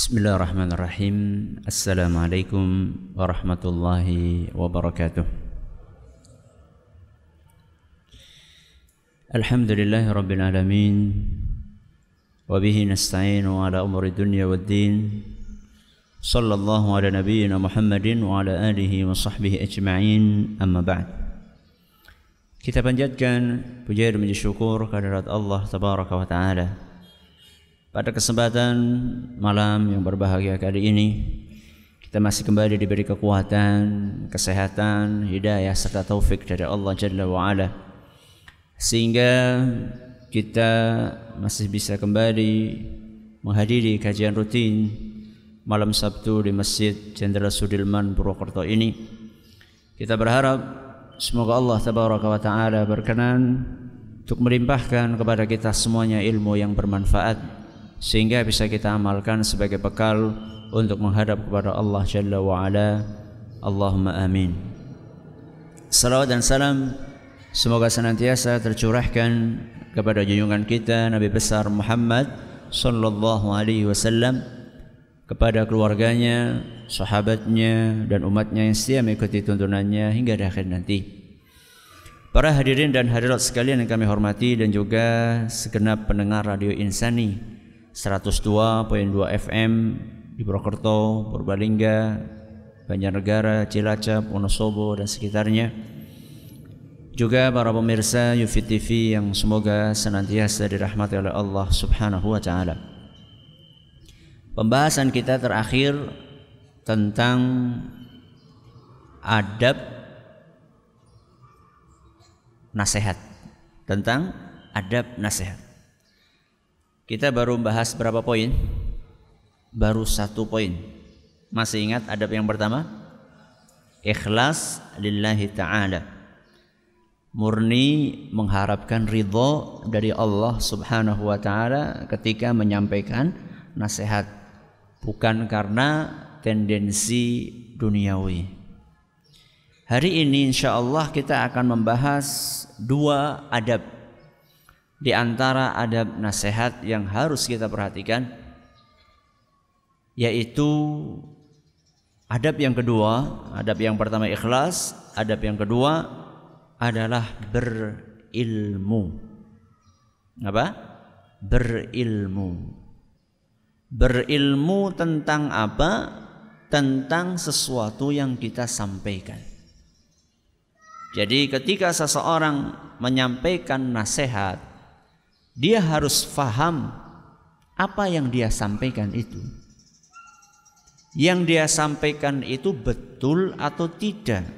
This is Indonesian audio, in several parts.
بسم الله الرحمن الرحيم السلام عليكم ورحمة الله وبركاته الحمد لله رب العالمين وبه نستعين على أمر الدنيا والدين صلى الله على نبينا محمد وعلى آله وصحبه أجمعين أما بعد Kita panjatkan puja dan syukur kehadirat Allah Tabaraka wa Ta'ala. Pada kesempatan malam yang berbahagia kali ini Kita masih kembali diberi kekuatan, kesehatan, hidayah serta taufik dari Allah Jalla wa Ala Sehingga kita masih bisa kembali menghadiri kajian rutin malam Sabtu di Masjid Jenderal Sudirman Purwokerto ini. Kita berharap Semoga Allah tabaraka wa taala berkenan untuk melimpahkan kepada kita semuanya ilmu yang bermanfaat sehingga bisa kita amalkan sebagai bekal untuk menghadap kepada Allah Jalla wa ala. Allahumma amin. Salawat dan salam semoga senantiasa tercurahkan kepada junjungan kita Nabi besar Muhammad sallallahu alaihi wasallam kepada keluarganya, sahabatnya dan umatnya yang setia mengikuti tuntunannya hingga di akhir nanti. Para hadirin dan hadirat sekalian yang kami hormati dan juga segenap pendengar Radio Insani 102.2 FM di Purwokerto, Purbalingga, Banjarnegara, Cilacap, Wonosobo dan sekitarnya. Juga para pemirsa Yufi TV yang semoga senantiasa dirahmati oleh Allah Subhanahu wa taala. Pembahasan kita terakhir tentang adab nasihat. Tentang adab nasihat. Kita baru bahas berapa poin? Baru satu poin. Masih ingat adab yang pertama? Ikhlas lillahi ta'ala. Murni mengharapkan ridho dari Allah subhanahu wa ta'ala ketika menyampaikan nasihat bukan karena tendensi duniawi. Hari ini insya Allah kita akan membahas dua adab di antara adab nasihat yang harus kita perhatikan yaitu adab yang kedua, adab yang pertama ikhlas, adab yang kedua adalah berilmu. Apa? Berilmu. Berilmu tentang apa? Tentang sesuatu yang kita sampaikan. Jadi ketika seseorang menyampaikan nasihat, dia harus faham apa yang dia sampaikan itu. Yang dia sampaikan itu betul atau tidak.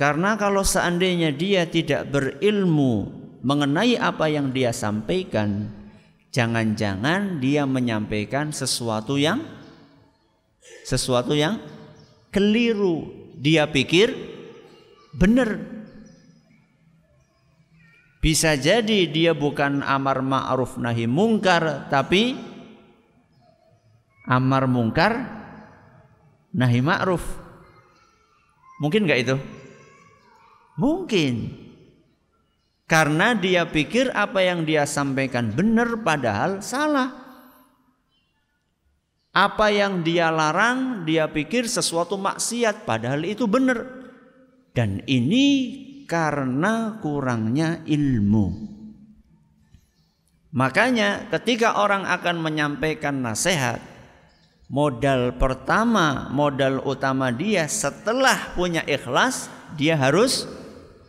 Karena kalau seandainya dia tidak berilmu mengenai apa yang dia sampaikan, jangan-jangan dia menyampaikan sesuatu yang sesuatu yang keliru. Dia pikir benar. Bisa jadi dia bukan amar ma'ruf nahi mungkar tapi amar mungkar nahi ma'ruf. Mungkin nggak itu? Mungkin. Karena dia pikir apa yang dia sampaikan benar padahal salah. Apa yang dia larang dia pikir sesuatu maksiat padahal itu benar. Dan ini karena kurangnya ilmu. Makanya ketika orang akan menyampaikan nasihat, modal pertama, modal utama dia setelah punya ikhlas, dia harus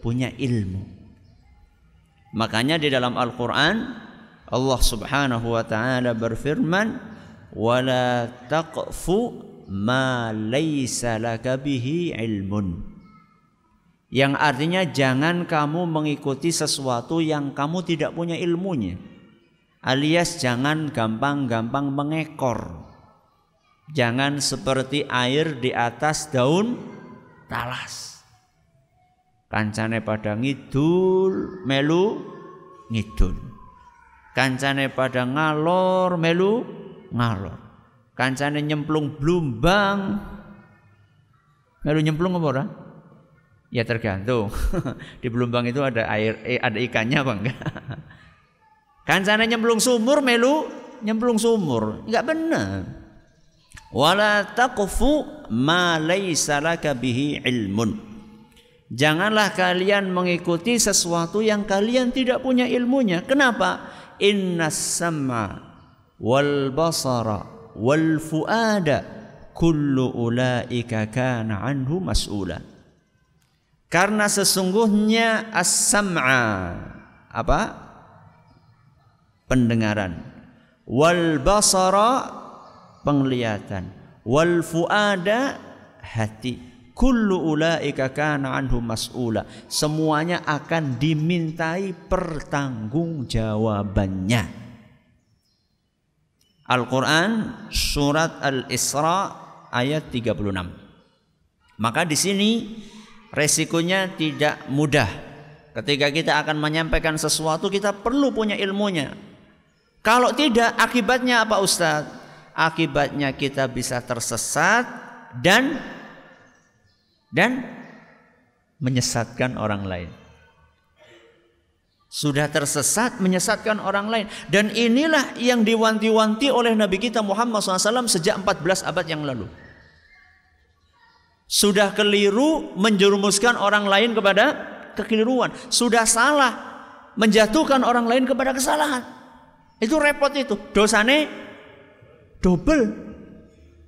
punya ilmu. Makanya di dalam Al-Qur'an Allah Subhanahu wa taala berfirman, "Wala taqfu ma laisa laka bihi ilmun." Yang artinya jangan kamu mengikuti sesuatu yang kamu tidak punya ilmunya. Alias jangan gampang-gampang mengekor. Jangan seperti air di atas daun talas. Kancane pada ngidul melu ngidul. Kancane pada ngalor melu ngalor. Kancane nyemplung blumbang melu nyemplung apa ora? Ya tergantung. Di Belumbang itu ada air, eh, ada ikannya apa enggak? Kancane nyemplung sumur melu nyemplung sumur. Enggak benar. Wala taqfu ma laysa laka bihi ilmun. Janganlah kalian mengikuti sesuatu yang kalian tidak punya ilmunya. Kenapa? Inna sam'a wal basara wal fuada kullu ulaika kana anhu mas'ula. Karena sesungguhnya as-sam'a apa? Pendengaran. Wal basara penglihatan. Wal fuada hati. Kullu ulaika kana anhu mas'ula. Semuanya akan dimintai pertanggungjawabannya. Al-Quran surat Al-Isra ayat 36. Maka di sini resikonya tidak mudah. Ketika kita akan menyampaikan sesuatu kita perlu punya ilmunya. Kalau tidak akibatnya apa Ustaz? Akibatnya kita bisa tersesat dan dan menyesatkan orang lain. Sudah tersesat menyesatkan orang lain dan inilah yang diwanti-wanti oleh Nabi kita Muhammad SAW sejak 14 abad yang lalu sudah keliru menjerumuskan orang lain kepada kekeliruan, sudah salah menjatuhkan orang lain kepada kesalahan. Itu repot itu, dosane double.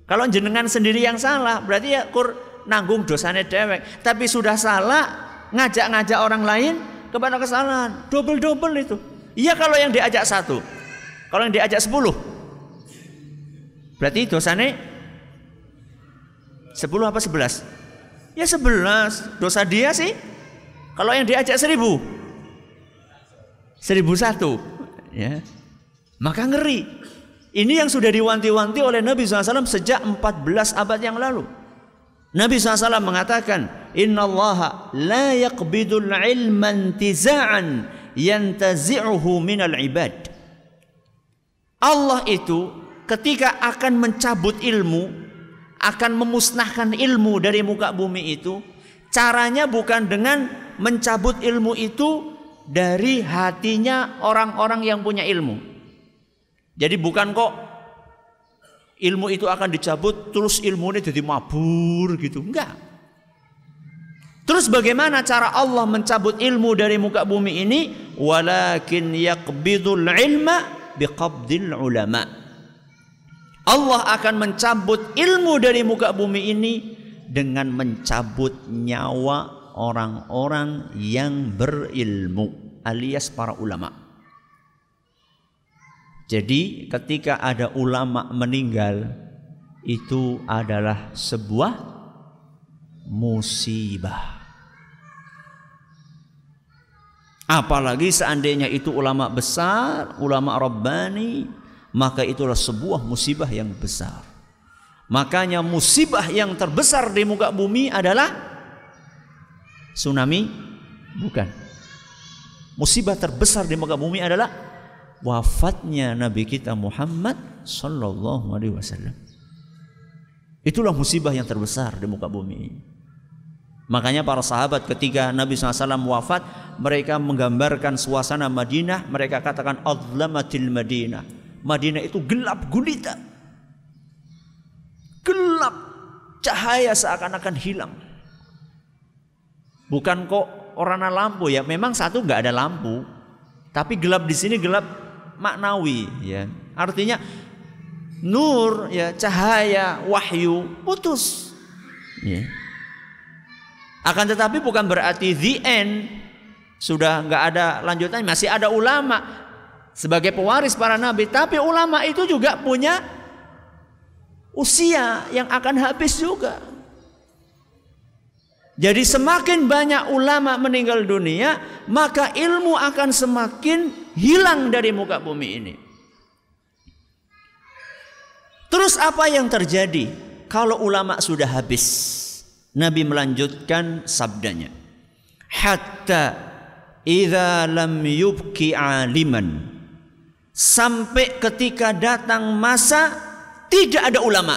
Kalau jenengan sendiri yang salah, berarti ya kur nanggung dosane dewek. Tapi sudah salah ngajak-ngajak orang lain kepada kesalahan, double-double itu. Iya kalau yang diajak satu, kalau yang diajak sepuluh, berarti dosane Sepuluh apa sebelas? Ya sebelas. Dosa dia sih. Kalau yang diajak seribu. Seribu satu. Ya. Maka ngeri. Ini yang sudah diwanti-wanti oleh Nabi SAW sejak 14 abad yang lalu. Nabi SAW mengatakan, Inna Allah la yaqbidul ilman tiza'an yantazi'uhu minal ibad. Allah itu ketika akan mencabut ilmu, akan memusnahkan ilmu dari muka bumi itu caranya bukan dengan mencabut ilmu itu dari hatinya orang-orang yang punya ilmu. Jadi bukan kok ilmu itu akan dicabut terus ilmu ini jadi mabur gitu. Enggak. Terus bagaimana cara Allah mencabut ilmu dari muka bumi ini? Walakin yaqbidul ilma biqabdil ulama. Allah akan mencabut ilmu dari muka bumi ini dengan mencabut nyawa orang-orang yang berilmu alias para ulama. Jadi ketika ada ulama meninggal itu adalah sebuah musibah. Apalagi seandainya itu ulama besar, ulama rabbani, maka itulah sebuah musibah yang besar. Makanya musibah yang terbesar di muka bumi adalah tsunami bukan. Musibah terbesar di muka bumi adalah wafatnya Nabi kita Muhammad sallallahu alaihi wasallam. Itulah musibah yang terbesar di muka bumi. Makanya para sahabat ketika Nabi SAW wafat, mereka menggambarkan suasana Madinah, mereka katakan Adlamatil Madinah Madinah itu gelap gulita. Gelap. Cahaya seakan-akan hilang. Bukan kok orang lampu ya. Memang satu nggak ada lampu. Tapi gelap di sini gelap maknawi ya. Artinya nur ya cahaya wahyu putus. Ya. Akan tetapi bukan berarti the end sudah nggak ada lanjutan masih ada ulama sebagai pewaris para nabi, tapi ulama itu juga punya usia yang akan habis juga. Jadi semakin banyak ulama meninggal dunia, maka ilmu akan semakin hilang dari muka bumi ini. Terus apa yang terjadi kalau ulama sudah habis? Nabi melanjutkan sabdanya. Hatta idza lam yubki aliman sampai ketika datang masa tidak ada ulama.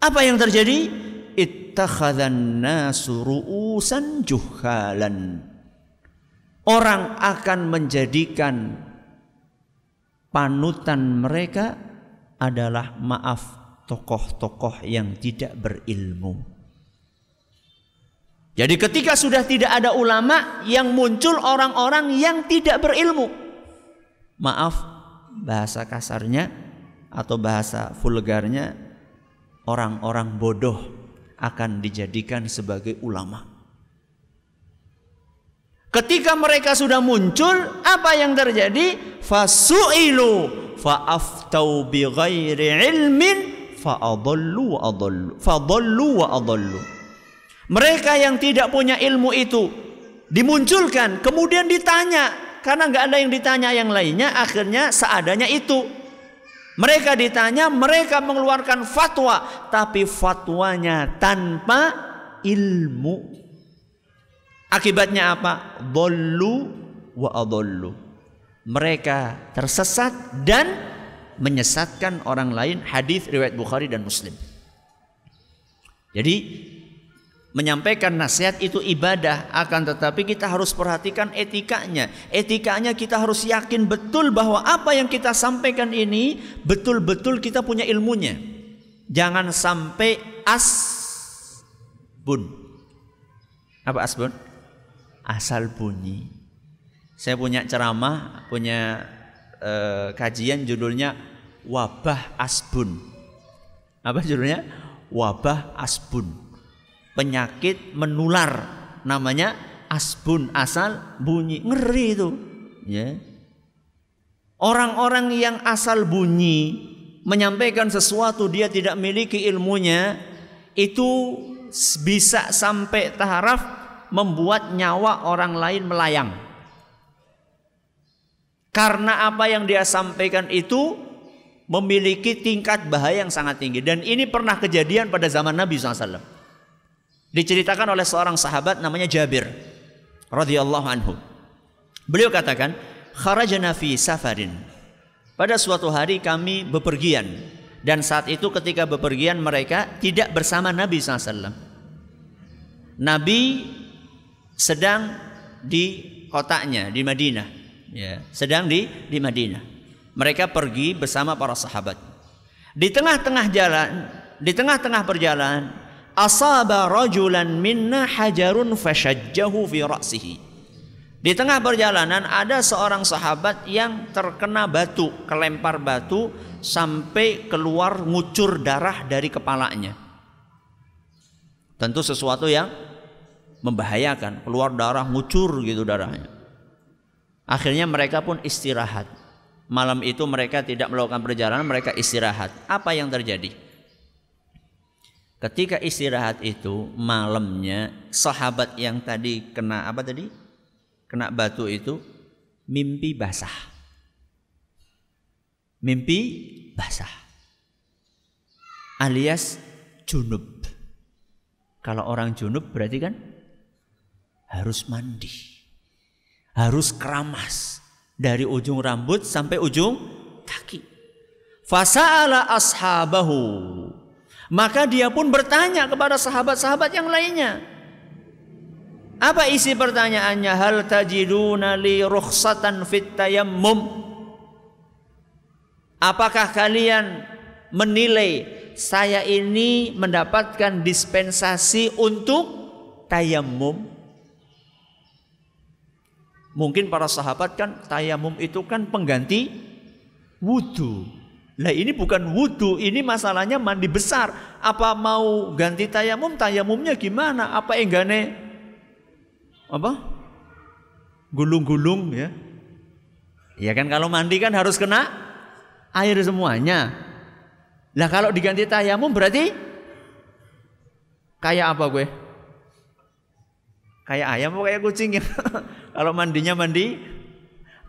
Apa yang terjadi? Ittakhadhan nasu ru'usan juhalan. Orang akan menjadikan panutan mereka adalah maaf tokoh-tokoh yang tidak berilmu. Jadi ketika sudah tidak ada ulama yang muncul orang-orang yang tidak berilmu. Maaf bahasa kasarnya atau bahasa vulgarnya orang-orang bodoh akan dijadikan sebagai ulama. Ketika mereka sudah muncul, apa yang terjadi? Fasu'ilu fa'aftau bi ghairi ilmin fa'adallu adallu. Fadallu wa adallu. Mereka yang tidak punya ilmu itu dimunculkan, kemudian ditanya. Karena nggak ada yang ditanya yang lainnya, akhirnya seadanya itu. Mereka ditanya, mereka mengeluarkan fatwa, tapi fatwanya tanpa ilmu. Akibatnya apa? Dollu wa adollu. Mereka tersesat dan menyesatkan orang lain. Hadis riwayat Bukhari dan Muslim. Jadi menyampaikan nasihat itu ibadah akan tetapi kita harus perhatikan etikanya etikanya kita harus yakin betul bahwa apa yang kita sampaikan ini betul-betul kita punya ilmunya jangan sampai asbun apa asbun asal bunyi. Saya punya ceramah, punya eh, kajian judulnya wabah asbun. Apa judulnya? Wabah asbun. Penyakit menular namanya asbun asal bunyi. Ngeri itu. Ya. Orang-orang yang asal bunyi menyampaikan sesuatu dia tidak memiliki ilmunya itu bisa sampai taraf membuat nyawa orang lain melayang. Karena apa yang dia sampaikan itu memiliki tingkat bahaya yang sangat tinggi dan ini pernah kejadian pada zaman Nabi SAW. Diceritakan oleh seorang sahabat namanya Jabir radhiyallahu anhu. Beliau katakan, "Kharajna fi safarin." Pada suatu hari kami bepergian dan saat itu ketika bepergian mereka tidak bersama Nabi SAW. Nabi sedang di kotanya di Madinah ya sedang di di Madinah mereka pergi bersama para sahabat di tengah-tengah jalan di tengah-tengah perjalanan asaba rajulan minna hajarun fashajjahu fi ra'sihi di tengah perjalanan ada seorang sahabat yang terkena batu kelempar batu sampai keluar ngucur darah dari kepalanya tentu sesuatu yang membahayakan, keluar darah, ngucur gitu darahnya. Akhirnya mereka pun istirahat. Malam itu mereka tidak melakukan perjalanan, mereka istirahat. Apa yang terjadi? Ketika istirahat itu malamnya sahabat yang tadi kena apa tadi? Kena batu itu mimpi basah. Mimpi basah. Alias junub. Kalau orang junub berarti kan harus mandi. Harus keramas dari ujung rambut sampai ujung kaki. Fasa'ala ashabahu. Maka dia pun bertanya kepada sahabat-sahabat yang lainnya. Apa isi pertanyaannya? Hal tajiduna li rukhsatan fit tayammum? Apakah kalian menilai saya ini mendapatkan dispensasi untuk tayamum? Mungkin para sahabat kan tayamum itu kan pengganti wudhu. Lah ini bukan wudhu, ini masalahnya mandi besar. Apa mau ganti tayamum? Tayamumnya gimana? Apa enggane? Apa? Gulung-gulung ya. Ya kan kalau mandi kan harus kena air semuanya. Lah kalau diganti tayamum berarti kayak apa gue? Kayak ayam atau kayak kucing ya? Kalau mandinya mandi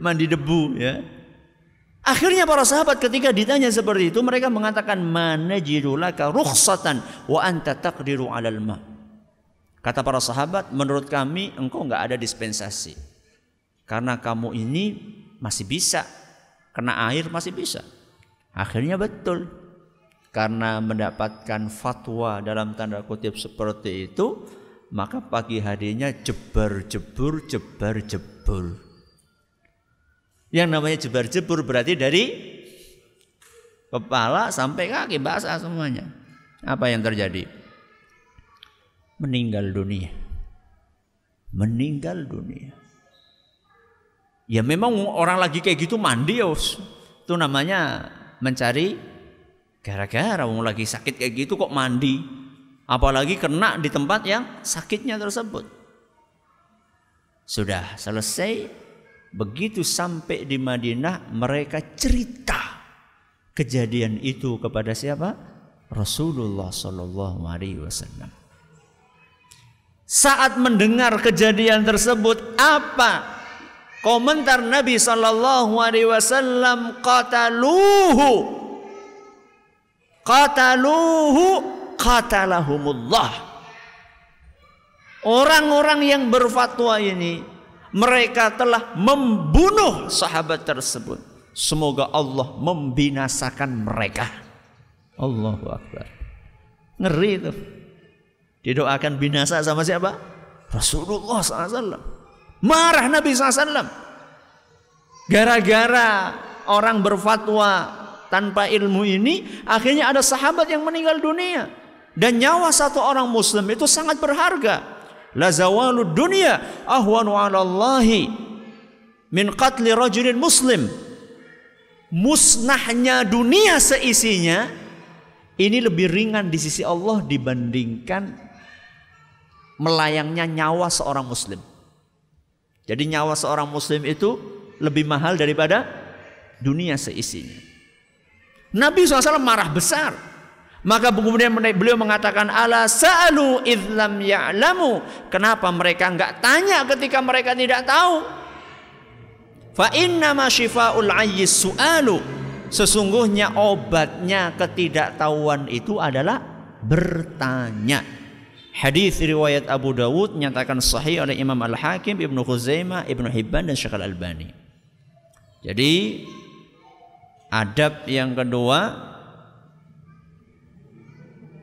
mandi debu ya. Akhirnya para sahabat ketika ditanya seperti itu mereka mengatakan mana jirulaka rukhsatan wa anta taqdiru 'alal ma. Kata para sahabat, menurut kami engkau nggak ada dispensasi. Karena kamu ini masih bisa kena air masih bisa. Akhirnya betul. Karena mendapatkan fatwa dalam tanda kutip seperti itu, maka pagi harinya jebar jebur jebar jebur. Yang namanya jebar-jebur berarti dari kepala sampai kaki basah semuanya. Apa yang terjadi? Meninggal dunia. Meninggal dunia. Ya memang orang lagi kayak gitu mandi ya. Itu namanya mencari gara-gara mau lagi sakit kayak gitu kok mandi. Apalagi kena di tempat yang sakitnya tersebut. Sudah selesai. Begitu sampai di Madinah mereka cerita kejadian itu kepada siapa? Rasulullah Shallallahu Alaihi Wasallam. Saat mendengar kejadian tersebut, apa komentar Nabi Shallallahu Alaihi Wasallam? Qataluhu, qataluhu, qatalahumullah. Orang-orang yang berfatwa ini mereka telah membunuh sahabat tersebut. Semoga Allah membinasakan mereka. Allahu Akbar. Ngeri itu. Didoakan binasa sama siapa? Rasulullah SAW. Marah Nabi SAW. Gara-gara orang berfatwa tanpa ilmu ini, akhirnya ada sahabat yang meninggal dunia. Dan nyawa satu orang muslim itu sangat berharga la zawalu dunya ahwanu 'ala Allahi min qatli rajulin muslim musnahnya dunia seisinya ini lebih ringan di sisi Allah dibandingkan melayangnya nyawa seorang muslim. Jadi nyawa seorang muslim itu lebih mahal daripada dunia seisinya. Nabi SAW marah besar. Maka kemudian beliau mengatakan ala sa'alu idlam ya'lamu. Kenapa mereka enggak tanya ketika mereka tidak tahu? Fa inna ma syifa'ul ayyis su'alu. Sesungguhnya obatnya ketidaktahuan itu adalah bertanya. Hadis riwayat Abu Dawud nyatakan sahih oleh Imam Al-Hakim, Ibnu Khuzaimah, Ibnu Hibban dan Syekh Al-Albani. Jadi adab yang kedua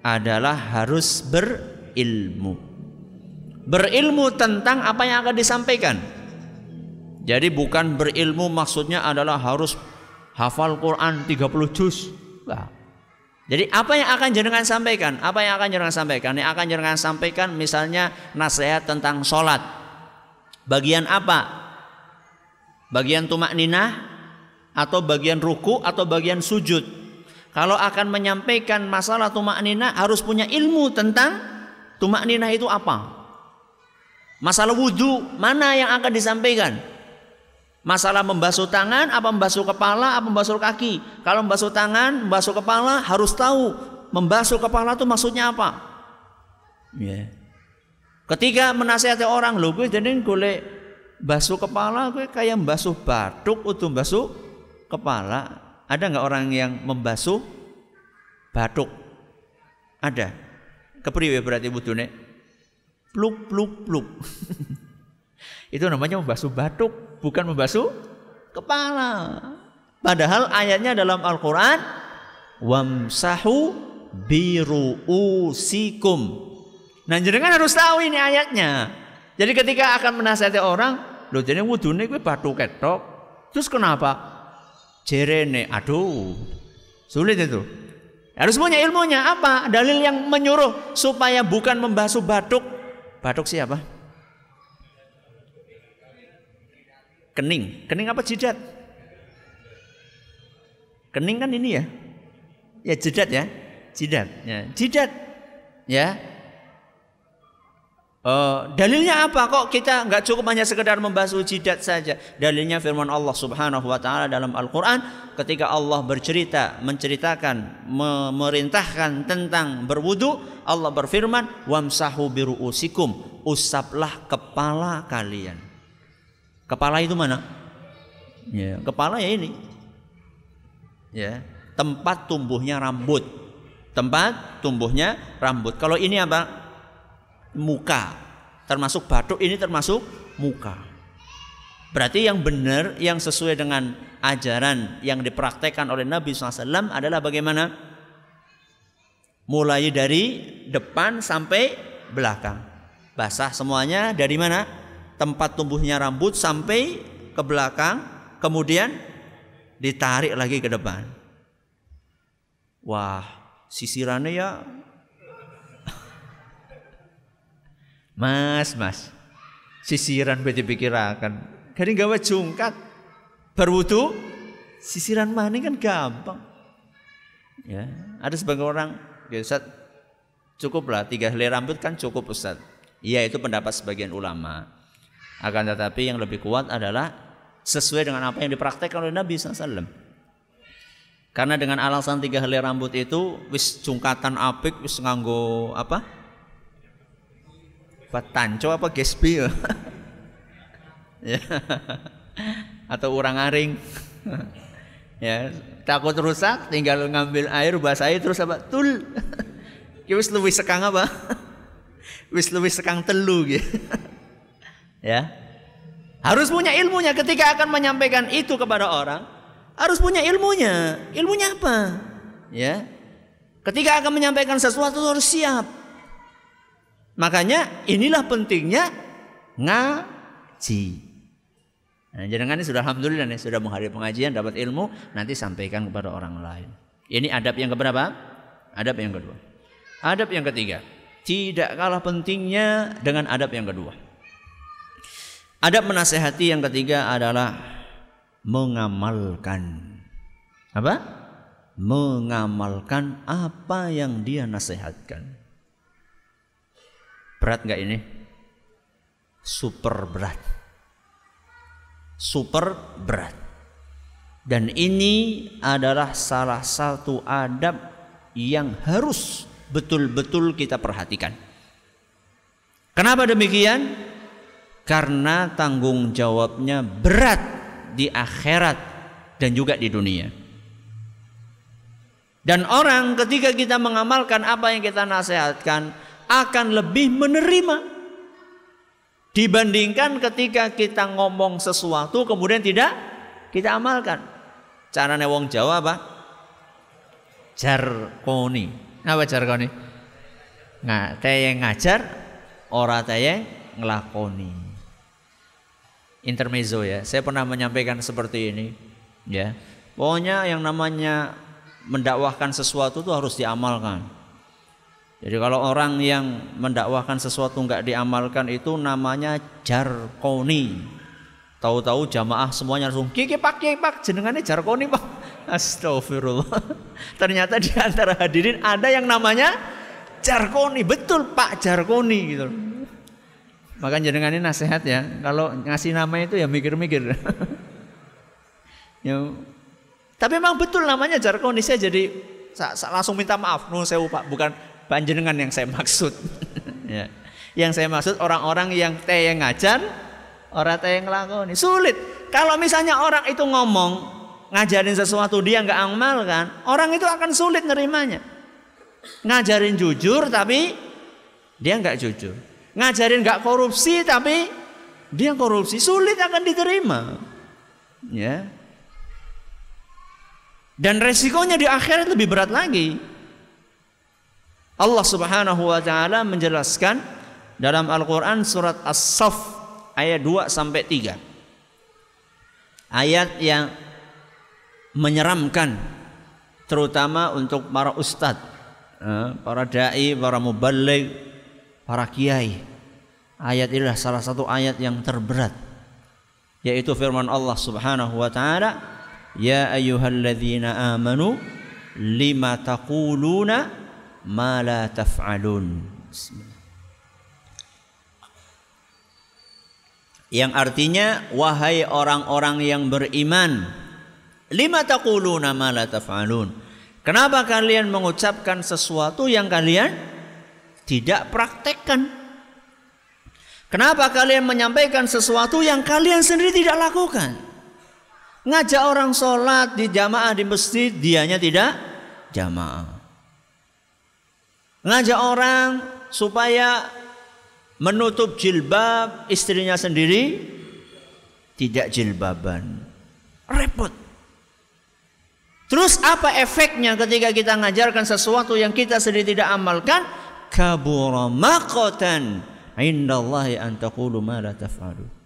adalah harus berilmu. Berilmu tentang apa yang akan disampaikan. Jadi bukan berilmu maksudnya adalah harus hafal Quran 30 juz. Nah. Jadi apa yang akan jenengan sampaikan? Apa yang akan jenengan sampaikan? Yang akan jenengan sampaikan misalnya nasihat tentang sholat. Bagian apa? Bagian tumak ninah atau bagian ruku atau bagian sujud? Kalau akan menyampaikan masalah tumak nina harus punya ilmu tentang tumak nina itu apa. Masalah wudhu mana yang akan disampaikan? Masalah membasuh tangan, apa membasuh kepala, apa membasuh kaki. Kalau membasuh tangan, membasuh kepala harus tahu membasuh kepala itu maksudnya apa. Yeah. Ketika menasihati orang, lo gue jadi gue basuh kepala, gue kayak membasuh batuk untuk basuh kepala. Ada nggak orang yang membasuh batuk? Ada. Kepriwe berarti wudune? Pluk pluk pluk. Itu namanya membasuh batuk, bukan membasuh kepala. Padahal ayatnya dalam Al-Qur'an wamsahu biruusikum. Nah, jenengan harus tahu ini ayatnya. Jadi ketika akan menasihati orang, loh jadi wudune gue batuk ketok. Terus kenapa? Jerene aduh. Sulit itu. Harus punya ilmunya. Apa? Dalil yang menyuruh supaya bukan membasuh batuk batuk siapa? Kening. Kening apa jidat? Kening kan ini ya? Ya jidat ya. Jidat. Ya jidat. Ya Uh, dalilnya apa kok kita nggak cukup hanya sekedar membasuh jidat saja? Dalilnya firman Allah Subhanahu wa taala dalam Al-Qur'an ketika Allah bercerita, menceritakan, memerintahkan tentang berwudu, Allah berfirman, "Wamsahu biruusikum." Usaplah kepala kalian. Kepala itu mana? Ya, kepala ya ini. Ya, tempat tumbuhnya rambut. Tempat tumbuhnya rambut. Kalau ini apa? Muka. Termasuk batuk ini termasuk muka. Berarti yang benar, yang sesuai dengan ajaran yang dipraktekkan oleh Nabi SAW adalah bagaimana? Mulai dari depan sampai belakang. Basah semuanya dari mana? Tempat tumbuhnya rambut sampai ke belakang kemudian ditarik lagi ke depan. Wah, sisirannya ya Mas, mas. Sisiran beti pikirakan. Kali gawe jungkat. Berwudu sisiran mana kan gampang. Ya, ada sebagian orang, ya Ustaz, cukuplah tiga helai rambut kan cukup Ustaz. Iya itu pendapat sebagian ulama. Akan tetapi yang lebih kuat adalah sesuai dengan apa yang dipraktekkan oleh Nabi SAW. Karena dengan alasan tiga helai rambut itu wis cungkatan apik wis nganggo apa? Tanco apa gespi ya? ya. Atau orang aring. ya, takut rusak tinggal ngambil air basahi terus apa? Tul. Ya wis luwih sekang apa? wis luwih sekang telu gitu. ya. Harus punya ilmunya ketika akan menyampaikan itu kepada orang. Harus punya ilmunya. Ilmunya apa? Ya. Ketika akan menyampaikan sesuatu harus siap. Makanya inilah pentingnya ngaji. Nah, jangan ini sudah alhamdulillah nih sudah menghadiri pengajian dapat ilmu nanti sampaikan kepada orang lain. Ini adab yang keberapa? Adab yang kedua. Adab yang ketiga, tidak kalah pentingnya dengan adab yang kedua. Adab menasehati yang ketiga adalah mengamalkan apa? Mengamalkan apa yang dia nasihatkan. Berat nggak ini? Super berat. Super berat. Dan ini adalah salah satu adab yang harus betul-betul kita perhatikan. Kenapa demikian? Karena tanggung jawabnya berat di akhirat dan juga di dunia. Dan orang ketika kita mengamalkan apa yang kita nasihatkan, akan lebih menerima dibandingkan ketika kita ngomong sesuatu kemudian tidak kita amalkan. Cara wong Jawa apa? Jarkoni. Apa jarkoni? Nggak, tayang ngajar, ora tayang ngelakoni. Intermezzo ya. Saya pernah menyampaikan seperti ini, ya. Pokoknya yang namanya mendakwahkan sesuatu itu harus diamalkan. Jadi kalau orang yang mendakwahkan sesuatu nggak diamalkan itu namanya jarkoni. Tahu-tahu jamaah semuanya langsung kiki pak kiki pak jenengannya jarkoni pak. Astagfirullah. Ternyata di antara hadirin ada yang namanya jarkoni. Betul pak jarkoni gitu. Maka jenengannya nasihat ya. Kalau ngasih nama itu ya mikir-mikir. ya. Tapi memang betul namanya jarkoni. Saya jadi langsung minta maaf. Nuh saya pak bukan panjenengan yang saya maksud. ya. Yang saya maksud orang-orang yang teh yang ngajar, orang teh yang ngelakoni. Sulit. Kalau misalnya orang itu ngomong ngajarin sesuatu dia nggak amalkan, orang itu akan sulit nerimanya. Ngajarin jujur tapi dia nggak jujur. Ngajarin nggak korupsi tapi dia korupsi, sulit akan diterima. Ya. Dan resikonya di akhirat lebih berat lagi. Allah Subhanahu wa taala menjelaskan dalam Al-Qur'an surat As-Saff ayat 2 sampai 3. Ayat yang menyeramkan terutama untuk para ustadz, eh, para dai, para muballigh, para kiai. Ayat inilah salah satu ayat yang terberat yaitu firman Allah Subhanahu wa taala, "Ya ayyuhalladzina amanu lima taquluna ma la taf'alun. Yang artinya wahai orang-orang yang beriman, lima taquluna ma la taf'alun. Kenapa kalian mengucapkan sesuatu yang kalian tidak praktekkan? Kenapa kalian menyampaikan sesuatu yang kalian sendiri tidak lakukan? Ngajak orang sholat di jamaah di masjid, dianya tidak jamaah ngajak orang supaya menutup jilbab istrinya sendiri tidak jilbaban. Repot. Terus apa efeknya ketika kita ngajarkan sesuatu yang kita sendiri tidak amalkan? Kabura maqatan indallahi an taqulu ma la taf'alu.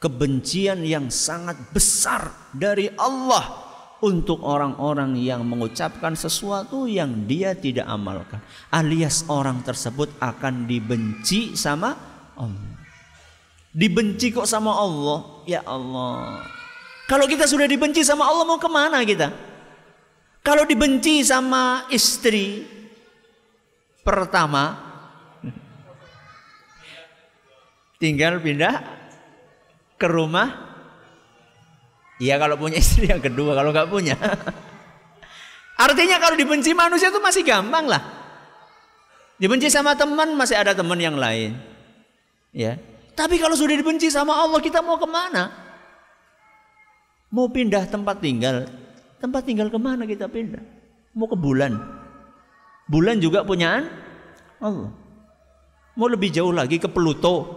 kebencian yang sangat besar dari Allah untuk orang-orang yang mengucapkan sesuatu yang dia tidak amalkan alias orang tersebut akan dibenci sama Allah. Dibenci kok sama Allah? Ya Allah. Kalau kita sudah dibenci sama Allah mau ke mana kita? Kalau dibenci sama istri pertama tinggal pindah ke rumah Iya kalau punya istri yang kedua, kalau nggak punya. Artinya kalau dibenci manusia itu masih gampang lah. Dibenci sama teman masih ada teman yang lain. Ya. Tapi kalau sudah dibenci sama Allah kita mau ke mana? Mau pindah tempat tinggal. Tempat tinggal ke mana kita pindah? Mau ke bulan. Bulan juga punyaan Allah. Mau lebih jauh lagi ke Pluto.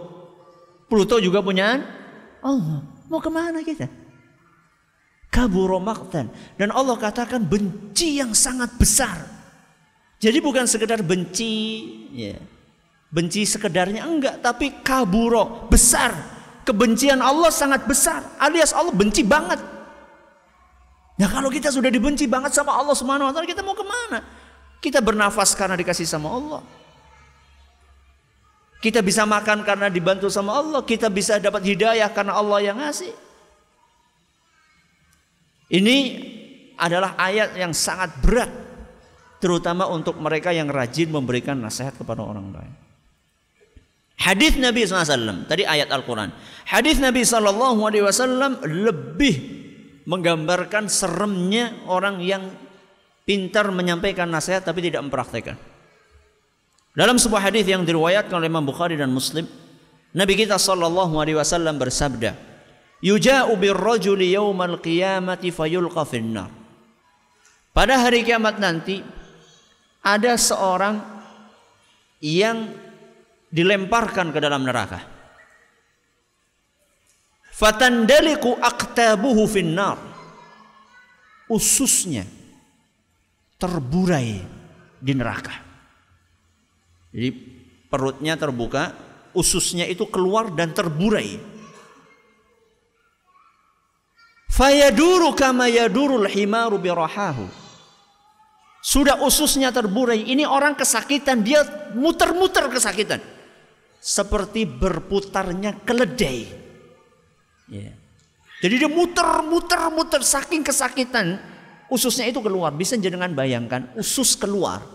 Pluto juga punyaan Allah. Mau ke mana kita? Kaburo maktan dan Allah katakan benci yang sangat besar. Jadi bukan sekedar benci, ya. benci sekedarnya enggak, tapi kaburo besar. Kebencian Allah sangat besar, alias Allah benci banget. Nah kalau kita sudah dibenci banget sama Allah Subhanahu Wa Taala, kita mau ke mana? Kita bernafas karena dikasih sama Allah. Kita bisa makan karena dibantu sama Allah. Kita bisa dapat hidayah karena Allah yang ngasih. Ini adalah ayat yang sangat berat terutama untuk mereka yang rajin memberikan nasihat kepada orang lain. Hadis Nabi SAW tadi ayat Al-Quran. Hadis Nabi SAW lebih menggambarkan seremnya orang yang pintar menyampaikan nasihat tapi tidak mempraktekkan. Dalam sebuah hadis yang diriwayatkan oleh Imam Bukhari dan Muslim, Nabi kita wasallam bersabda, yuja'u birrajuli yaumal qiyamati fayulqa finnar. Pada hari kiamat nanti ada seorang yang dilemparkan ke dalam neraka. Fatandaliku aqtabuhu finnar. Ususnya terburai di neraka. Jadi perutnya terbuka, ususnya itu keluar dan terburai Fayaduru kama yadurul himaru birahahu. Sudah ususnya terburai. Ini orang kesakitan. Dia muter-muter kesakitan. Seperti berputarnya keledai. Yeah. Jadi dia muter-muter-muter saking kesakitan. Ususnya itu keluar. Bisa jangan bayangkan. Usus keluar.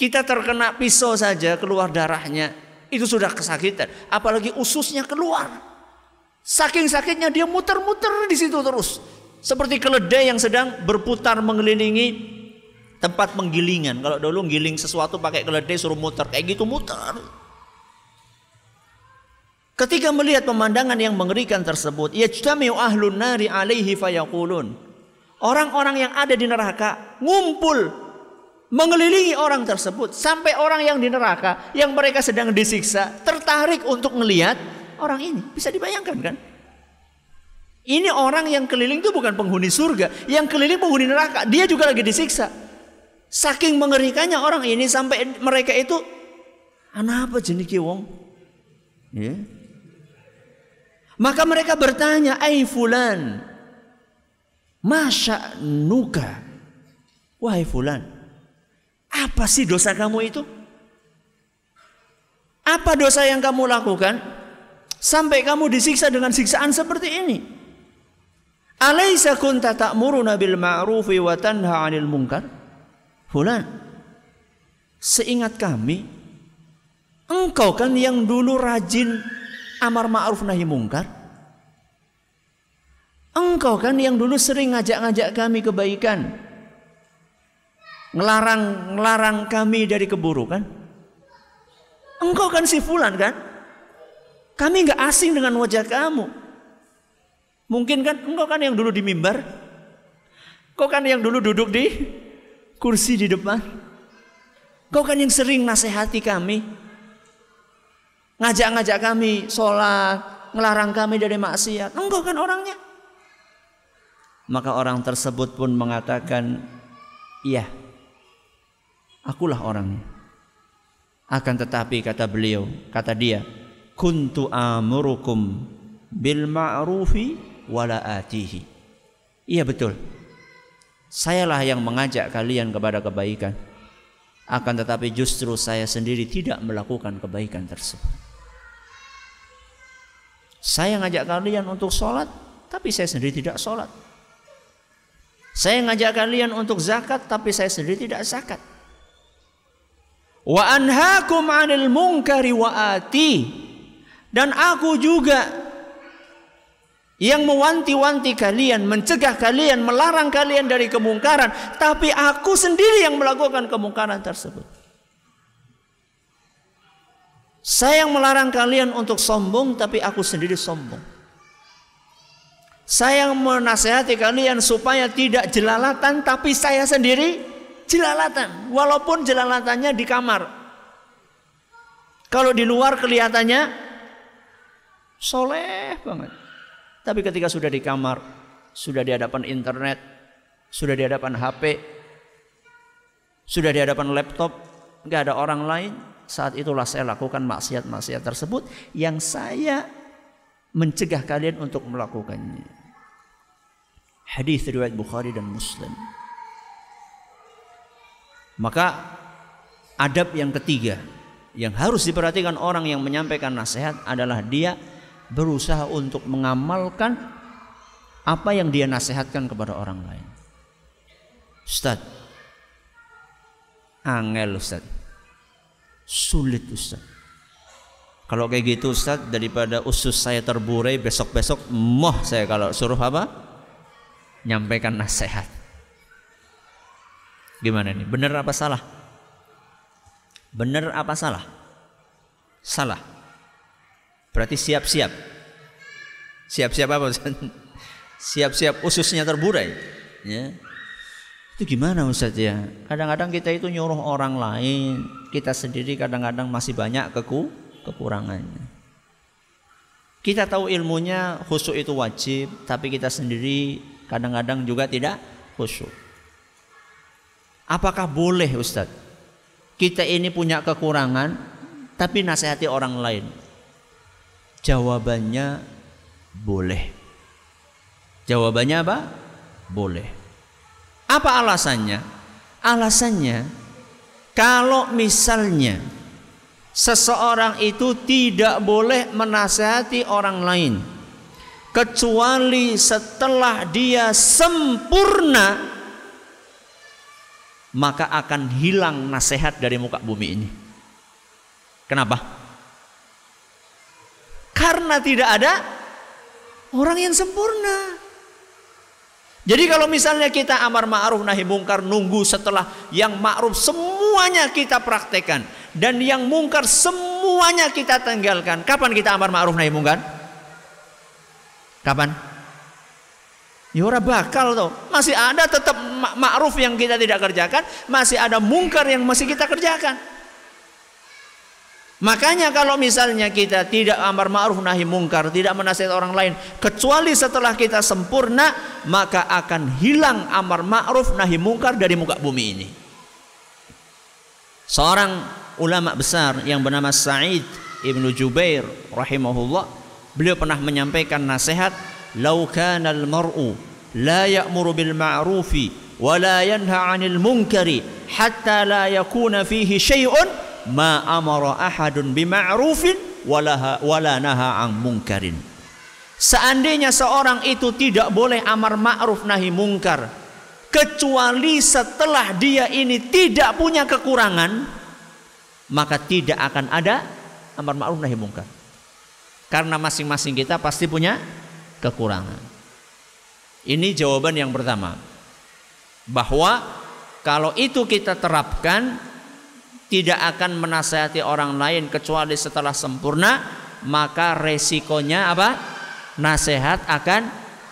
Kita terkena pisau saja keluar darahnya. Itu sudah kesakitan. Apalagi ususnya keluar. Saking sakitnya dia muter-muter di situ terus. Seperti keledai yang sedang berputar mengelilingi tempat penggilingan. Kalau dulu giling sesuatu pakai keledai suruh muter, kayak gitu muter. Ketika melihat pemandangan yang mengerikan tersebut, yajtami'u ahlun nari alaihi fayaqulun. Orang-orang yang ada di neraka ngumpul mengelilingi orang tersebut sampai orang yang di neraka yang mereka sedang disiksa tertarik untuk melihat orang ini. Bisa dibayangkan kan? Ini orang yang keliling itu bukan penghuni surga, yang keliling penghuni neraka. Dia juga lagi disiksa. Saking mengerikannya orang ini sampai mereka itu anak apa jenis wong? Ya. Maka mereka bertanya, "Ai fulan, Masya nuka. Wahai fulan, apa sih dosa kamu itu? Apa dosa yang kamu lakukan? Sampai kamu disiksa dengan siksaan seperti ini. Alaysa kunta ta'muruna bil ma'rufi wa tanha 'anil munkar? Fulan. Seingat kami, engkau kan yang dulu rajin amar ma'ruf nahi mungkar? Engkau kan yang dulu sering ngajak-ngajak kami kebaikan. Ngelarang ngelarang kami dari keburukan. Engkau kan si fulan kan? Kami nggak asing dengan wajah kamu. Mungkin kan engkau kan yang dulu di mimbar. Kau kan yang dulu duduk di kursi di depan. Kau kan yang sering nasihati kami. Ngajak-ngajak kami sholat. Ngelarang kami dari maksiat. Engkau kan orangnya. Maka orang tersebut pun mengatakan. Iya. Akulah orangnya. Akan tetapi kata beliau. Kata dia kuntu amurukum bil ma'rufi wala atihi. Iya betul. Sayalah yang mengajak kalian kepada kebaikan. Akan tetapi justru saya sendiri tidak melakukan kebaikan tersebut. Saya ngajak kalian untuk sholat, tapi saya sendiri tidak sholat. Saya ngajak kalian untuk zakat, tapi saya sendiri tidak zakat. Wa anhaakum 'anil munkari wa ati. Dan aku juga yang mewanti-wanti kalian, mencegah kalian, melarang kalian dari kemungkaran, tapi aku sendiri yang melakukan kemungkaran tersebut. Saya yang melarang kalian untuk sombong, tapi aku sendiri sombong. Saya yang menasehati kalian supaya tidak jelalatan, tapi saya sendiri jelalatan. Walaupun jelalatannya di kamar. Kalau di luar kelihatannya soleh banget. Tapi ketika sudah di kamar, sudah di hadapan internet, sudah di hadapan HP, sudah di hadapan laptop, nggak ada orang lain, saat itulah saya lakukan maksiat-maksiat tersebut yang saya mencegah kalian untuk melakukannya. Hadis riwayat Bukhari dan Muslim. Maka adab yang ketiga yang harus diperhatikan orang yang menyampaikan nasihat adalah dia berusaha untuk mengamalkan apa yang dia nasihatkan kepada orang lain. Ustaz, angel Ustaz. Sulit Ustaz. Kalau kayak gitu Ustaz, daripada usus saya terburai besok-besok moh saya kalau suruh apa? Nyampaikan nasihat. Gimana nih? Benar apa salah? Benar apa salah? Salah. Berarti siap-siap. Siap-siap apa? Siap-siap ususnya terburai. Ya. Itu gimana Ustaz ya? Kadang-kadang kita itu nyuruh orang lain, kita sendiri kadang-kadang masih banyak keku kekurangannya. Kita tahu ilmunya khusyuk itu wajib, tapi kita sendiri kadang-kadang juga tidak khusyuk. Apakah boleh Ustaz? Kita ini punya kekurangan, tapi nasihati orang lain. Jawabannya boleh. Jawabannya apa? Boleh. Apa alasannya? Alasannya kalau misalnya seseorang itu tidak boleh menasehati orang lain kecuali setelah dia sempurna maka akan hilang nasihat dari muka bumi ini. Kenapa? Karena tidak ada orang yang sempurna. Jadi kalau misalnya kita amar ma'ruf nahi mungkar nunggu setelah yang ma'ruf semuanya kita praktekkan dan yang mungkar semuanya kita tinggalkan. Kapan kita amar ma'ruf nahi mungkar? Kapan? Ya ora bakal tuh. Masih ada tetap ma'ruf yang kita tidak kerjakan, masih ada mungkar yang masih kita kerjakan. Makanya kalau misalnya kita tidak amar ma'ruf nahi mungkar, tidak menasihat orang lain, kecuali setelah kita sempurna, maka akan hilang amar ma'ruf nahi mungkar dari muka bumi ini. Seorang ulama besar yang bernama Sa'id Ibnu Jubair rahimahullah, beliau pernah menyampaikan nasihat, "Lau kana al-mar'u la ya'muru bil ma'rufi wa la yanha 'anil munkari hatta la yakuna fihi syai'un" ma amara ahadun bima'rufin wala naha ang mungkarin. Seandainya seorang itu tidak boleh amar ma'ruf nahi mungkar kecuali setelah dia ini tidak punya kekurangan maka tidak akan ada amar ma'ruf nahi mungkar. Karena masing-masing kita pasti punya kekurangan. Ini jawaban yang pertama. Bahwa kalau itu kita terapkan tidak akan menasehati orang lain kecuali setelah sempurna maka resikonya apa? Nasihat akan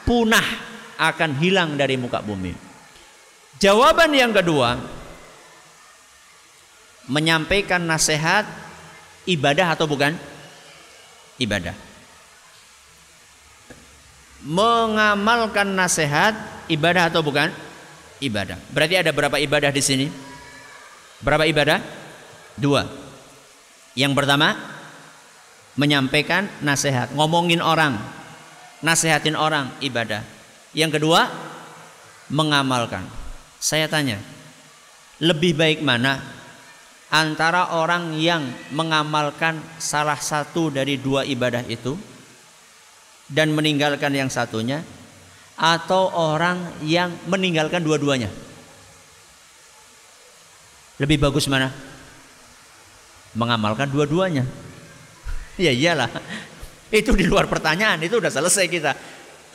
punah akan hilang dari muka bumi. Jawaban yang kedua menyampaikan nasihat ibadah atau bukan? Ibadah. Mengamalkan nasihat ibadah atau bukan? Ibadah. Berarti ada berapa ibadah di sini? Berapa ibadah Dua. Yang pertama menyampaikan nasihat, ngomongin orang. Nasehatin orang ibadah. Yang kedua, mengamalkan. Saya tanya, lebih baik mana antara orang yang mengamalkan salah satu dari dua ibadah itu dan meninggalkan yang satunya atau orang yang meninggalkan dua-duanya? Lebih bagus mana? Mengamalkan dua-duanya. Ya iyalah. Itu di luar pertanyaan, itu udah selesai kita.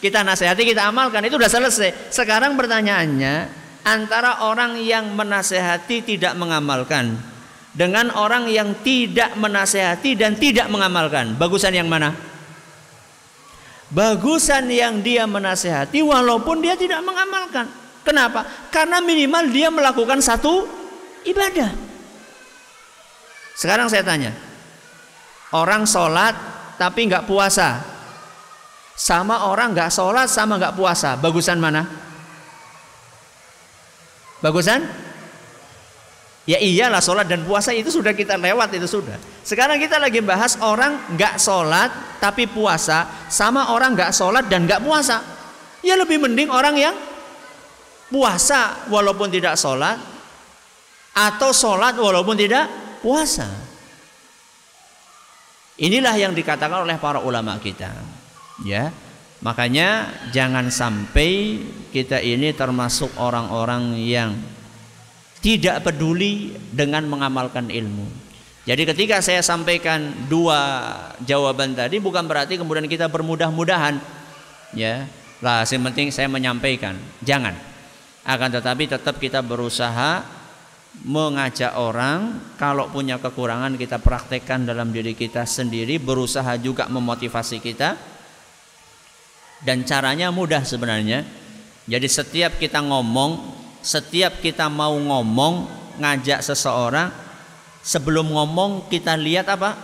Kita nasihati, kita amalkan, itu udah selesai. Sekarang pertanyaannya, antara orang yang menasehati tidak mengamalkan dengan orang yang tidak menasehati dan tidak mengamalkan, bagusan yang mana? Bagusan yang dia menasehati walaupun dia tidak mengamalkan. Kenapa? Karena minimal dia melakukan satu ibadah. Sekarang saya tanya, orang sholat tapi nggak puasa, sama orang nggak sholat sama nggak puasa, bagusan mana? Bagusan? Ya iyalah sholat dan puasa itu sudah kita lewat itu sudah. Sekarang kita lagi bahas orang nggak sholat tapi puasa sama orang nggak sholat dan nggak puasa. Ya lebih mending orang yang puasa walaupun tidak sholat atau sholat walaupun tidak puasa. Inilah yang dikatakan oleh para ulama kita. Ya, makanya jangan sampai kita ini termasuk orang-orang yang tidak peduli dengan mengamalkan ilmu. Jadi ketika saya sampaikan dua jawaban tadi bukan berarti kemudian kita bermudah-mudahan ya. Lah, yang penting saya menyampaikan. Jangan. Akan tetapi tetap kita berusaha mengajak orang kalau punya kekurangan kita praktekkan dalam diri kita sendiri berusaha juga memotivasi kita. Dan caranya mudah sebenarnya. Jadi setiap kita ngomong setiap kita mau ngomong ngajak seseorang sebelum ngomong kita lihat apa?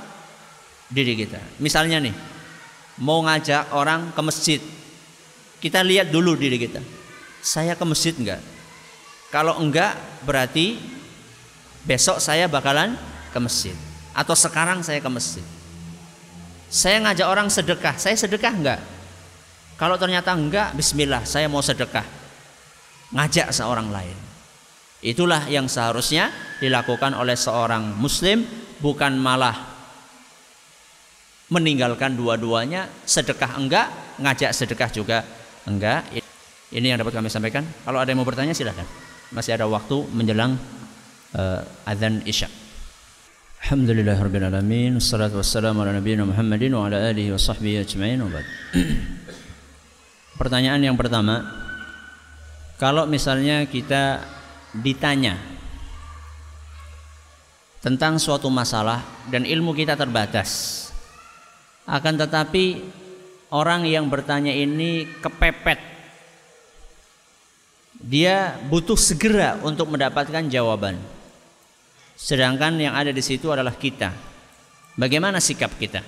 Diri kita. Misalnya nih mau ngajak orang ke masjid. Kita lihat dulu diri kita. Saya ke masjid enggak? Kalau enggak berarti besok saya bakalan ke masjid atau sekarang saya ke masjid. Saya ngajak orang sedekah, saya sedekah enggak? Kalau ternyata enggak, bismillah, saya mau sedekah. Ngajak seorang lain. Itulah yang seharusnya dilakukan oleh seorang muslim, bukan malah meninggalkan dua-duanya, sedekah enggak, ngajak sedekah juga enggak. Ini yang dapat kami sampaikan. Kalau ada yang mau bertanya silahkan. Masih ada waktu menjelang uh, azan isya. Alhamdulillah rabbil alamin wassalatu wassalamu ala nabiyina Muhammadin wa ala alihi wa sahbihi ajma'in Pertanyaan yang pertama kalau misalnya kita ditanya tentang suatu masalah dan ilmu kita terbatas akan tetapi orang yang bertanya ini kepepet. Dia butuh segera untuk mendapatkan jawaban Sedangkan yang ada di situ adalah kita. Bagaimana sikap kita?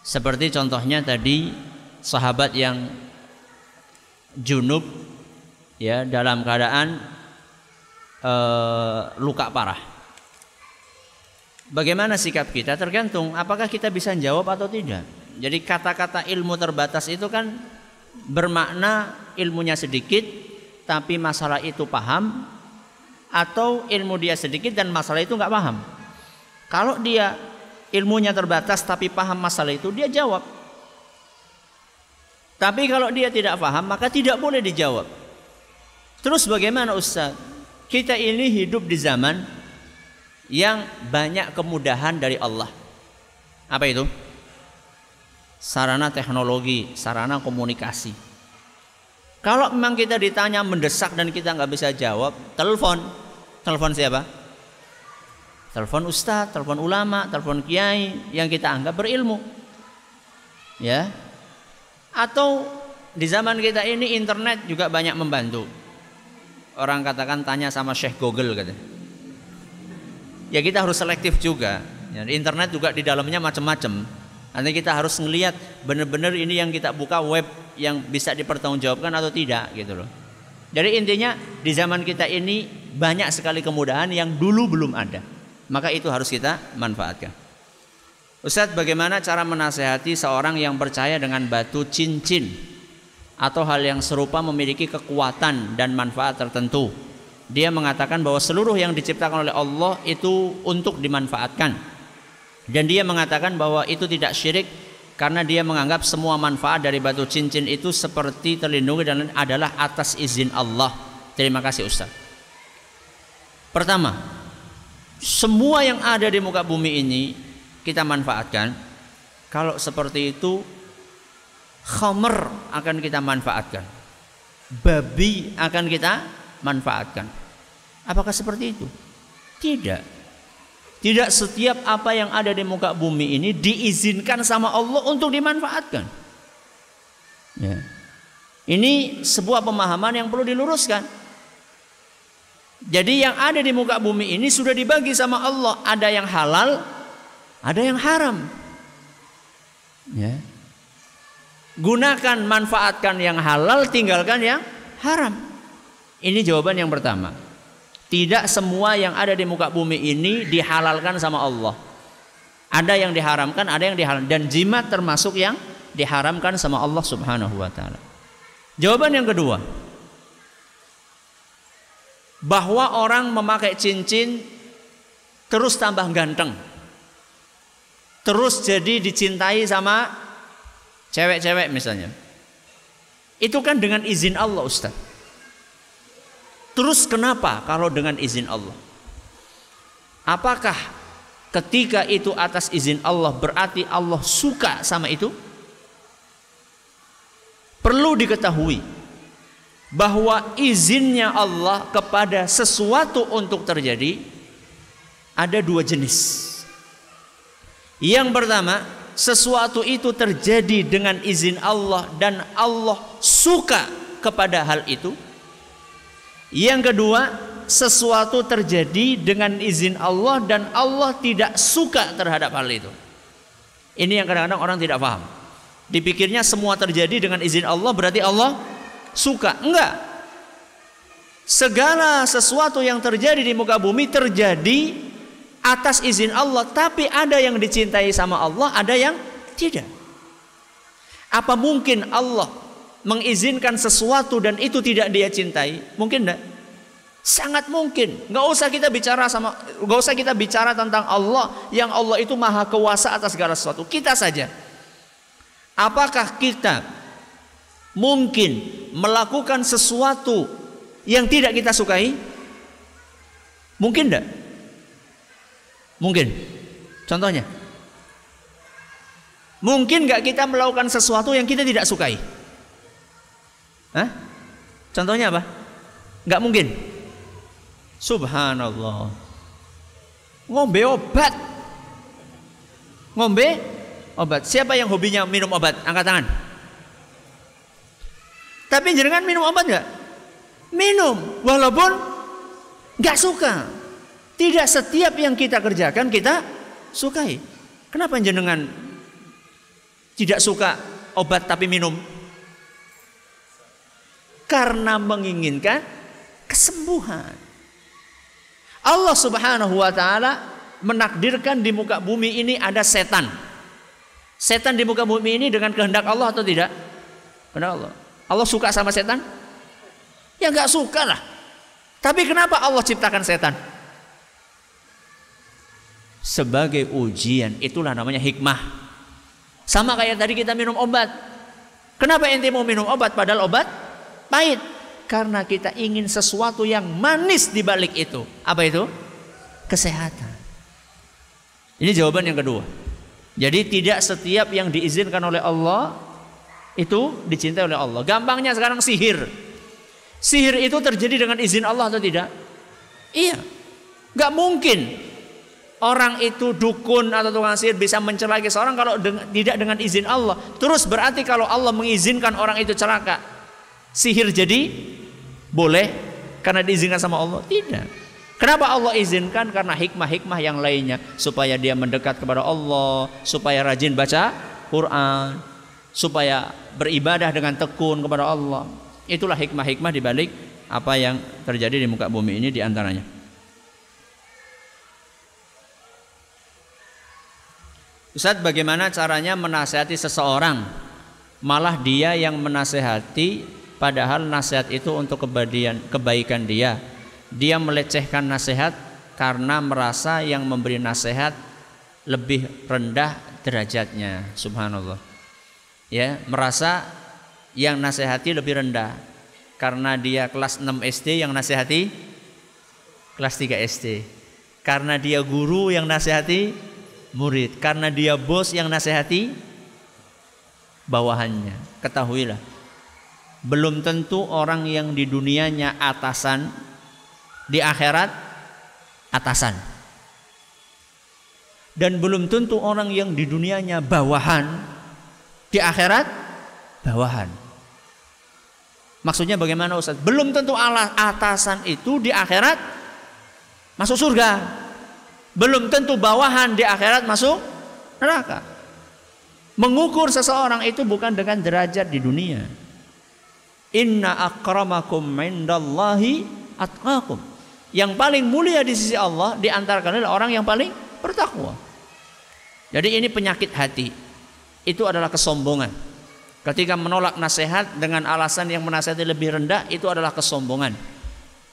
Seperti contohnya tadi sahabat yang junub ya dalam keadaan uh, luka parah. Bagaimana sikap kita tergantung apakah kita bisa jawab atau tidak. Jadi kata-kata ilmu terbatas itu kan bermakna ilmunya sedikit tapi masalah itu paham atau ilmu dia sedikit dan masalah itu nggak paham. Kalau dia ilmunya terbatas tapi paham masalah itu dia jawab. Tapi kalau dia tidak paham maka tidak boleh dijawab. Terus bagaimana Ustaz? Kita ini hidup di zaman yang banyak kemudahan dari Allah. Apa itu? Sarana teknologi, sarana komunikasi. Kalau memang kita ditanya mendesak dan kita nggak bisa jawab, telepon. Telepon siapa? Telepon ustadz, telepon ulama, telepon kiai yang kita anggap berilmu. Ya. Atau di zaman kita ini internet juga banyak membantu. Orang katakan tanya sama Syekh Google kata. Ya kita harus selektif juga. Ya, internet juga di dalamnya macam-macam. Nanti kita harus melihat benar-benar ini yang kita buka web yang bisa dipertanggungjawabkan atau tidak gitu loh. Jadi intinya di zaman kita ini banyak sekali kemudahan yang dulu belum ada. Maka itu harus kita manfaatkan. Ustadz bagaimana cara menasehati seorang yang percaya dengan batu cincin atau hal yang serupa memiliki kekuatan dan manfaat tertentu. Dia mengatakan bahwa seluruh yang diciptakan oleh Allah itu untuk dimanfaatkan. Dan dia mengatakan bahwa itu tidak syirik karena dia menganggap semua manfaat dari batu cincin itu seperti terlindungi dan adalah atas izin Allah. Terima kasih Ustaz. Pertama, semua yang ada di muka bumi ini kita manfaatkan. Kalau seperti itu, khamer akan kita manfaatkan. Babi akan kita manfaatkan. Apakah seperti itu? Tidak. Tidak setiap apa yang ada di muka bumi ini diizinkan sama Allah untuk dimanfaatkan. Ya. Ini sebuah pemahaman yang perlu diluruskan. Jadi yang ada di muka bumi ini sudah dibagi sama Allah. Ada yang halal, ada yang haram. Ya. Gunakan, manfaatkan yang halal, tinggalkan yang haram. Ini jawaban yang pertama. Tidak semua yang ada di muka bumi ini dihalalkan sama Allah. Ada yang diharamkan, ada yang dihalalkan dan jimat termasuk yang diharamkan sama Allah Subhanahu wa taala. Jawaban yang kedua. Bahwa orang memakai cincin terus tambah ganteng terus jadi dicintai sama cewek-cewek misalnya. Itu kan dengan izin Allah Ustaz. Terus kenapa kalau dengan izin Allah? Apakah ketika itu atas izin Allah berarti Allah suka sama itu? Perlu diketahui bahwa izinnya Allah kepada sesuatu untuk terjadi ada dua jenis. Yang pertama, sesuatu itu terjadi dengan izin Allah dan Allah suka kepada hal itu. Yang kedua, sesuatu terjadi dengan izin Allah dan Allah tidak suka terhadap hal itu. Ini yang kadang-kadang orang tidak paham. Dipikirnya semua terjadi dengan izin Allah berarti Allah suka. Enggak. Segala sesuatu yang terjadi di muka bumi terjadi atas izin Allah, tapi ada yang dicintai sama Allah, ada yang tidak. Apa mungkin Allah mengizinkan sesuatu dan itu tidak dia cintai? Mungkin tidak. Sangat mungkin. Nggak usah kita bicara sama, nggak usah kita bicara tentang Allah yang Allah itu maha kuasa atas segala sesuatu. Kita saja. Apakah kita mungkin melakukan sesuatu yang tidak kita sukai? Mungkin tidak? Mungkin. Contohnya. Mungkin nggak kita melakukan sesuatu yang kita tidak sukai? Hah? Contohnya apa? Nggak mungkin. Subhanallah. Ngombe obat. Ngombe obat. Siapa yang hobinya minum obat? Angkat tangan. Tapi jenengan minum obat nggak? Minum, walaupun nggak suka. Tidak setiap yang kita kerjakan kita sukai. Kenapa jenengan tidak suka obat tapi minum? Karena menginginkan kesembuhan. Allah Subhanahu wa taala menakdirkan di muka bumi ini ada setan. Setan di muka bumi ini dengan kehendak Allah atau tidak? Kehendak Allah. Allah suka sama setan? Ya nggak suka lah. Tapi kenapa Allah ciptakan setan? sebagai ujian. Itulah namanya hikmah. Sama kayak tadi kita minum obat. Kenapa ente mau minum obat padahal obat pahit? Karena kita ingin sesuatu yang manis di balik itu. Apa itu? Kesehatan. Ini jawaban yang kedua. Jadi tidak setiap yang diizinkan oleh Allah itu dicintai oleh Allah. Gampangnya sekarang sihir. Sihir itu terjadi dengan izin Allah atau tidak? Iya. Gak mungkin orang itu dukun atau tukang sihir bisa mencelakai seorang kalau dengan, tidak dengan izin Allah. Terus berarti kalau Allah mengizinkan orang itu celaka, sihir jadi boleh karena diizinkan sama Allah? Tidak. Kenapa Allah izinkan? Karena hikmah-hikmah yang lainnya supaya dia mendekat kepada Allah, supaya rajin baca Quran, supaya beribadah dengan tekun kepada Allah. Itulah hikmah-hikmah di balik apa yang terjadi di muka bumi ini di antaranya. Ustaz bagaimana caranya menasehati seseorang malah dia yang menasehati padahal nasihat itu untuk kebaikan kebaikan dia. Dia melecehkan nasihat karena merasa yang memberi nasihat lebih rendah derajatnya. Subhanallah. Ya merasa yang nasihati lebih rendah karena dia kelas 6 SD yang nasihati kelas 3 SD karena dia guru yang nasihati murid. Karena dia bos yang nasihati bawahannya. Ketahuilah belum tentu orang yang di dunianya atasan di akhirat atasan dan belum tentu orang yang di dunianya bawahan di akhirat bawahan maksudnya bagaimana Ustaz belum tentu Allah atasan itu di akhirat masuk surga belum tentu bawahan di akhirat masuk neraka. Mengukur seseorang itu bukan dengan derajat di dunia. Inna akramakum indallahi atqakum. Yang paling mulia di sisi Allah di antara kalian adalah orang yang paling bertakwa. Jadi ini penyakit hati. Itu adalah kesombongan. Ketika menolak nasihat dengan alasan yang menasihati lebih rendah itu adalah kesombongan.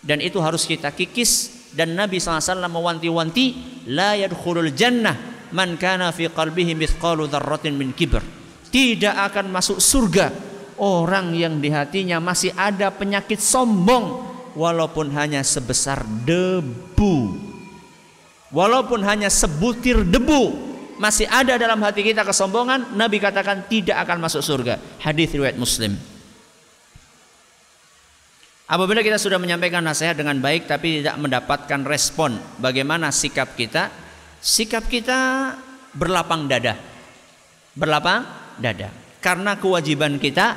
Dan itu harus kita kikis dan Nabi SAW mewanti-wanti la yadkhulul jannah man kana fi qalbihi mithqalu dzarratin min kibr. Tidak akan masuk surga orang yang di hatinya masih ada penyakit sombong walaupun hanya sebesar debu. Walaupun hanya sebutir debu masih ada dalam hati kita kesombongan, Nabi katakan tidak akan masuk surga. Hadis riwayat Muslim. Apabila kita sudah menyampaikan nasihat dengan baik tapi tidak mendapatkan respon, bagaimana sikap kita? Sikap kita berlapang dada. Berlapang dada. Karena kewajiban kita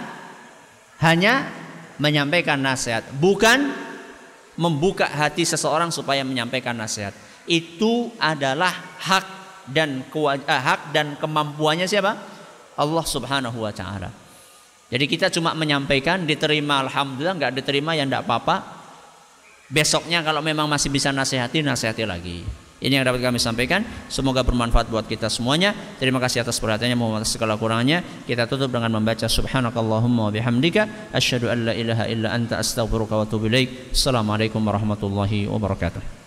hanya menyampaikan nasihat, bukan membuka hati seseorang supaya menyampaikan nasihat. Itu adalah hak dan eh, hak dan kemampuannya siapa? Allah Subhanahu wa taala. Jadi kita cuma menyampaikan diterima alhamdulillah nggak diterima ya enggak apa-apa. Besoknya kalau memang masih bisa nasihati nasihati lagi. Ini yang dapat kami sampaikan. Semoga bermanfaat buat kita semuanya. Terima kasih atas perhatiannya. Mohon maaf segala kurangnya. Kita tutup dengan membaca Subhanakallahumma wa bihamdika asyhadu an la ilaha illa anta astaghfiruka wa atubu ilaik. Assalamualaikum warahmatullahi wabarakatuh.